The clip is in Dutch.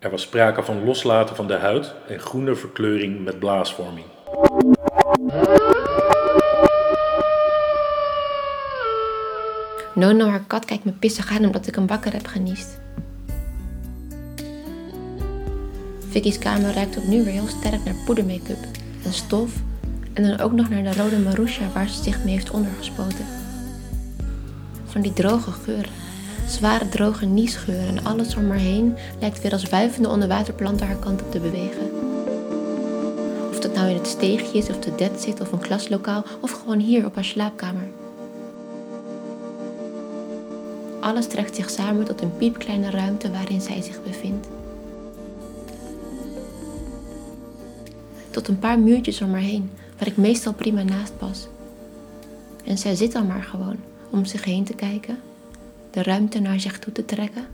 Er was sprake van loslaten van de huid en groene verkleuring met blaasvorming. Nono, haar kat, kijkt me pissig aan omdat ik een bakker heb geniest. Vicky's kamer ruikt opnieuw weer heel sterk naar poedermake-up en stof en dan ook nog naar de rode Marusha waar ze zich mee heeft ondergespoten. Van die droge geuren, zware droge niesgeuren en alles om haar heen lijkt weer als wuivende onderwaterplanten haar kant op te bewegen. Of dat nou in het steegje is of de dead zit of een klaslokaal of gewoon hier op haar slaapkamer. Alles trekt zich samen tot een piepkleine ruimte waarin zij zich bevindt. Tot een paar muurtjes om haar heen, waar ik meestal prima naast pas. En zij zit dan maar gewoon om zich heen te kijken, de ruimte naar zich toe te trekken